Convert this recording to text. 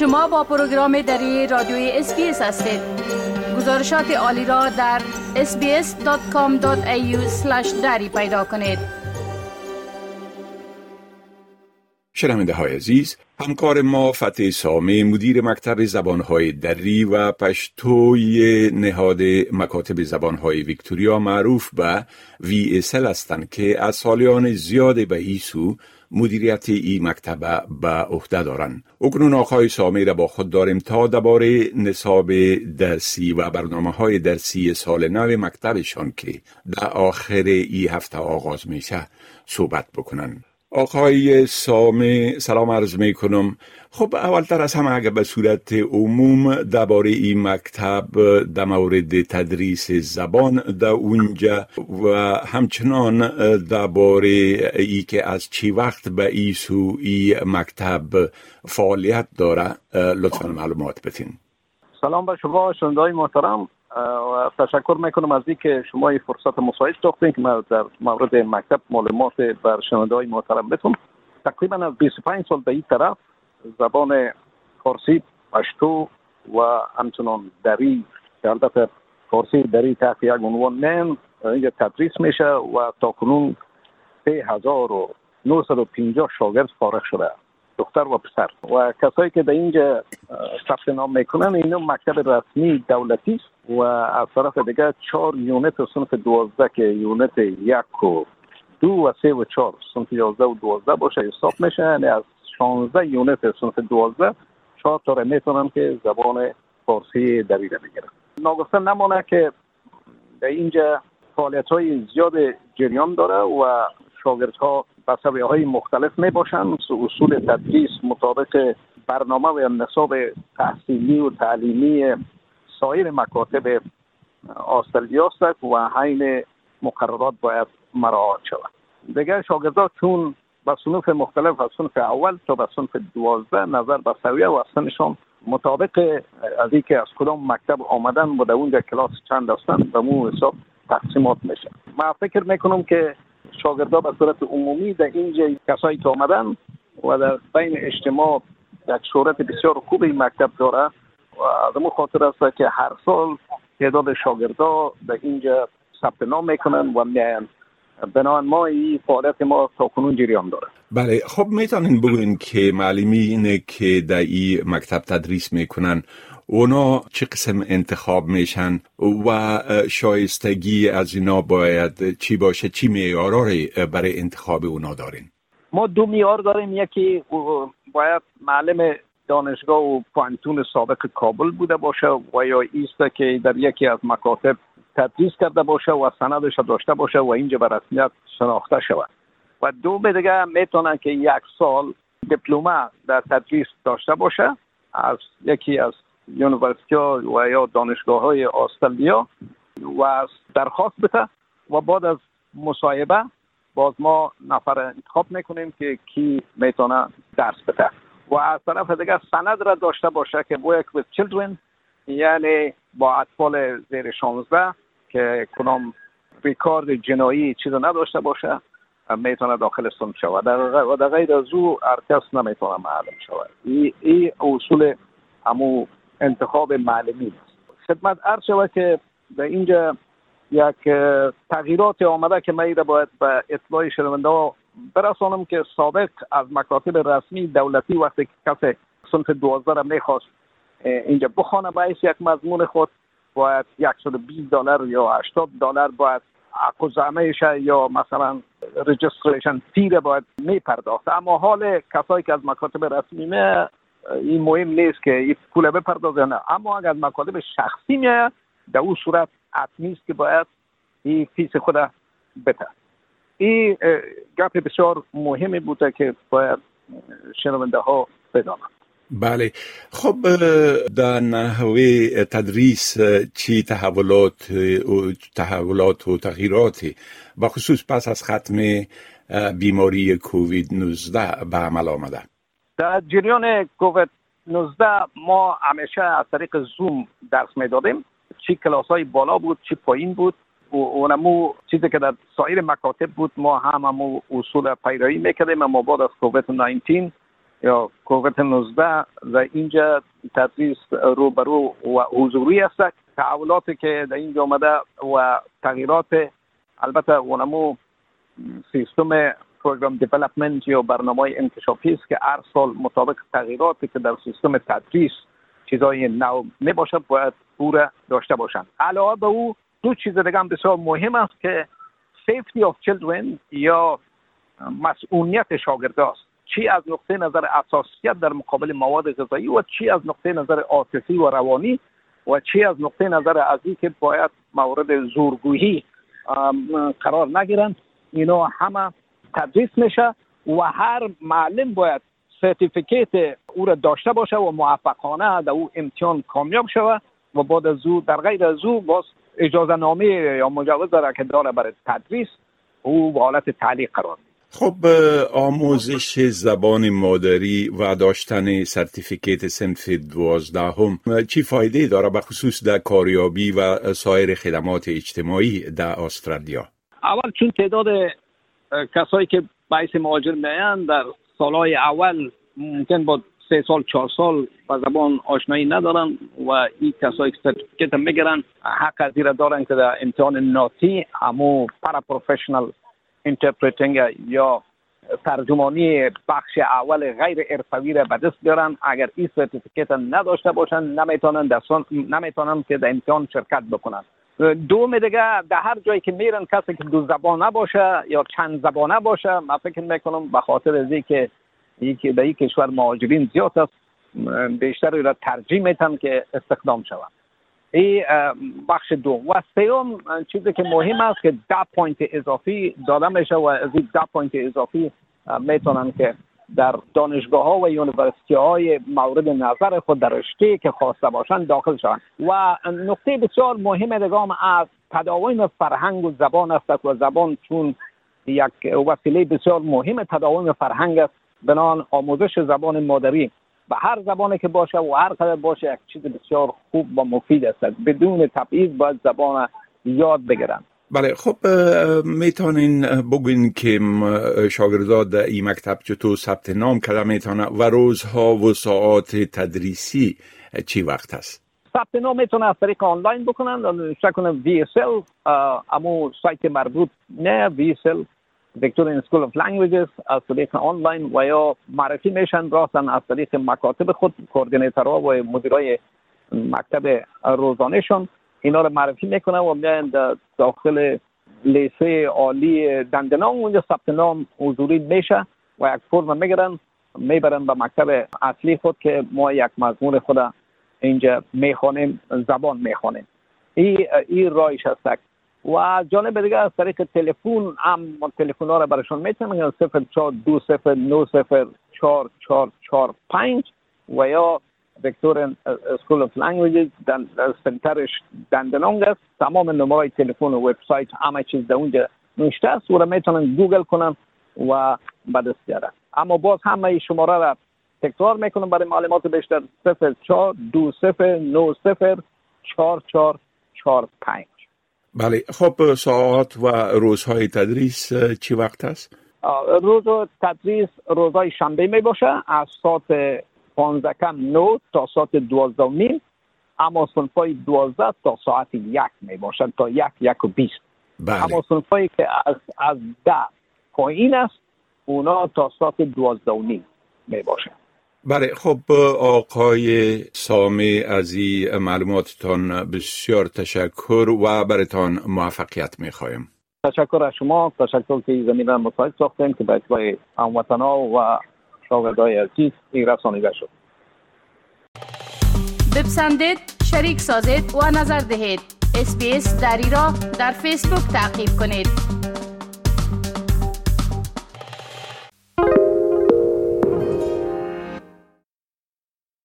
شما با پروگرام دری رادیوی SBS هستید. گزارشات عالی را در sbs.com.au دری پیدا کنید. شنونده های عزیز همکار ما فتح سامه مدیر مکتب زبانهای دری و پشتوی نهاد مکاتب زبانهای ویکتوریا معروف به VSL هستند که از سالیان زیاد به ایسو مدیریت ای مکتب به عهده دارند. اکنون آقای سامی را با خود داریم تا درباره نصاب درسی و برنامه های درسی سال نو مکتبشان که در آخر ای هفته آغاز میشه صحبت بکنن آقای سامه سلام عرض می کنم خب اولتر از همه اگر به صورت عموم درباره این مکتب در مورد تدریس زبان در اونجا و همچنان درباره ای که از چی وقت به ای سو ای مکتب فعالیت داره لطفا معلومات بتین سلام به شما شنونده محترم. و تشکر می‌کنم از اینکه شما این فرصت مساعد ساختین که من در مورد مکتب معلومات بر شنونده های محترم بتون. تقریبا از 25 سال به این طرف زبان فارسی پشتو و همچنان دری که البته فارسی دری تحت یک عنوان من اینجا تدریس میشه و تا کنون 3950 شاگرد فارغ شده. دختر و پسر. و کسایی که در اینجا ثبت نام می‌کنن اینو مکتب رسمی دولتی است. و از طرف دیگه چهار یونت صنف دوازده که یونت یک و دو و سه و چهار. صنف یازده و دوازده باشه حساب میشه. یعنی از شانزده یونت صنف دوازده چهار تا می‌تونن که زبان فارسی دریده بگیرن ناگفته نمانه که در اینجا فعالیت های زیاد جریان داره و شاگردها به های مختلف می باشند اصول تدریس مطابق برنامه و نصاب تحصیلی و تعلیمی سایر مکاتب آسترالیا است و حین مقررات باید مراعات شود. دیگر شاگردان چون به صنوف مختلف از صنف اول تا به صنف دوازده نظر به سویه و سنشان مطابق از اینکه از کدام مکتب آمدن و در اونجا کلاس چند هستند به مو حساب تقسیمات میشه. من فکر می‌کنم که شاگردا به صورت عمومی در اینجا کسایی که آمدن و در بین اجتماع یک شهرت بسیار خوب این مکتب داره از اون خاطر است که هر سال تعداد شاگردا در اینجا ثبت نام می‌کنن و میاین بنابراین ما این فعالیت ما تا کنون جریان داره. بله خب می‌تونین بگوین که معلمین که در این مکتب تدریس می‌کنن. اونا چه قسم انتخاب میشن و شایستگی از اینا باید چی باشه چی معیارا برای انتخاب اونا دارین؟ ما دو معیار داریم. یکی باید معلم دانشگاه و پانتون سابق کابل بوده باشه و یا ایست که در یکی از مکاتب تدریس کرده باشه و سندش داشته باشه و اینجا به رسمیت شناخته شود. و دو به دیگه می‌تونن که یک سال دیپلمه در تدریس داشته باشه از یکی از university و یا دانشگاه های آسترالیا و درخواست بده و بعد از مصاحبه باز ما نفر انتخاب می‌کنیم که کی می‌تونه درس بده. و از طرف دیگه سند را داشته باشه که work with children یعنی با اطفال زیر 16 که کنم ریکارد جنایی چیز نداشته باشه می‌تونه داخل سن شود. و در غیر از او هر کس نمی‌تونه معلم شود. این اصول همو انتخاب معلمی خدمت عرض شود که در اینجا یک تغییرات آمده که من باید به اطلاع شنونده برسانم که سابق از مکاتب رسمی دولتی وقتی کسی صنف دوازده می‌خواست اینجا بخوانه. باعث یک مضمون خود باید 120 دلار یا 80 دلار باید اکوزامهشه یا مثلا رجستریشن فی باید میپرداخت. اما حال کسایی که از مکاتب رسمی می این مهم نیست که این پول بپردازه نه. اما اگر مکاتب شخصی میاد در اون صورت حتمی است که باید این فیس خود بده این گپ بسیار مهمی بوده که باید شنونده ها بدانند. بله. خب در نحوه تدریس چی تحولات و تحولات و تغییراتی و خصوص پس از ختم بیماری کووید 19 به عمل آمده؟ در جریان کووید 19 ما همیشه از طریق زوم درس می‌دادیم. چی کلاس های بالا بود چی پایین بود. اونمو چیزی که در سایر مکاتب بود ما هم همو اصول پیروی می‌کردیم اما بعد از کووید 19 یا کووید 19 در اینجا تدریس روبرو و حضوری است تحولاتی که در اینجا آمده و تغییرات البته اونمو سیستم پروگرام دیولپمنت یا برنامه انکشافی است که هر سال مطابق تغییراتی که در سیستم تدریس چیزای نو باشد باید پورا داشته باشند. علاوه به او دو چیز دیگه هم بسیار مهم است که safety of children یا مسئولیت شاگرد است چی از نقطه نظر اساسیت در مقابل مواد غذایی و چی از نقطه نظر عاطفی و روانی و چی از نقطه نظر از که باید مورد زورگویی قرار نگیرند. اینا همه تدریس میشه و هر معلم باید certificate او را داشته باشه و موفقانه در او امتحان کامیاب شود و بعد از او در غیر از او باز اجازه نامه یا مجوز داره که داره برای تدریس او به حالت تعلیق قرار خب آموزش زبان مادری و داشتن certificate صنف دوازدهم چی فایده داره به خصوص در کاریابی و سایر خدمات اجتماعی در استرالیا؟ اول چون تعداد کسایی که به حیث مهاجر میان در سالهای اول ممکن با سه سال چهار سال با زبان آشنایی ندارن و این کسایی که certificate می‌گیرن حق از دارن که در امتحان NAATI همو paraprofessional interpreting یا ترجمانی بخش اول غیر حرفوی را به دست بیارن. اگر این certificate نداشته باشن نمی‌تونن نمی‌تونن که در امتحان شرکت بکنن. دوم دیگه در هر جایی که میرن کسی که دو زبانه باشه یا چند زبانه باشه من فکر می‌کنم به خاطر از که یکی در این کشور مهاجرین زیاد است بیشتر را ترجیح میتن که استخدام شود این بخش دو و سیوم چیزی که مهم است که ده point اضافی داده میشه و از این ده point اضافی می‌تونن که در دانشگاه ها و university های مورد نظر خود در رشته که خواسته باشند داخل شوند. و نقطه بسیار مهم دگام از تداوم فرهنگ و زبان است و زبان چون یک وسیله بسیار مهم تداوم فرهنگ است. بنان آموزش زبان مادری به هر زبانی که باشه و هر قدر باشه یک چیز بسیار خوب و مفید است. بدون تبعیض باید زبان یاد بگیرن. بله خب می‌تونین بگوین که شاگردان در این مکتب چطور ثبت نام کرده می‌تونه و روزها و ساعات تدریسی چی وقت است؟ ثبت نام می‌تونه از طریق آنلاین بکنن نوشته کنن VSL امو سایت مربوط نه VSL Victorian School of Languages از طریق آنلاین و یا معرفی میشن راستن از طریق مکاتب خود coordinator ها و مدیرای مکتب روزانهشون. اینا رو معرفی می‌کنن و میان داخل لیسه عالی Dandenong اونجا ثبت نام حضوری میشه و یک فرم می‌گیرن می‌برن به مکتب اصلی خود که ما یک مضمون خود اینجا می‌خوانیم زبان می‌خوانیم. این ای راهش هست. و جانب دیگه از طریق تلفن هم تلفن ها رو برشون می‌تونن صفر چهار دو صفر نو صفر چهار چهار چهار پنج و یا Victorian School of Languages center ش Dandenong است. تمام نمره تلفن و وبسایت همه چیز در اونجا نوشته است. و را می‌تونن گوگل کنن و به دست اما باز همه شماره را تکرار می‌کنم برای معلومات بیشتر. صفر چهار دو صفر نو صفر چهار چهار چهار پنج. بله خب ساعت و روزهای تدریس چی وقت است؟ روز تدریس روزهای شنبه می باشه از ساعت 15 کم 9 تا ساعت 12 نیم اما های 12 تا ساعت یک می باشد تا یک یک و بیست بله. اما که از, از ده پایین است اونا تا ساعت 12 نیم می باشد بله خب آقای سامی از این معلوماتتان بسیار تشکر و برتان موفقیت می‌خوایم. تشکر از شما تشکر که زمین را مساعد ساختیم که به اتباع هموطنا و شاگردای عزیز این رسانیده شد. بپسندید شریک سازید و نظر دهید. اسپیس دری را در فیسبوک تعقیب کنید.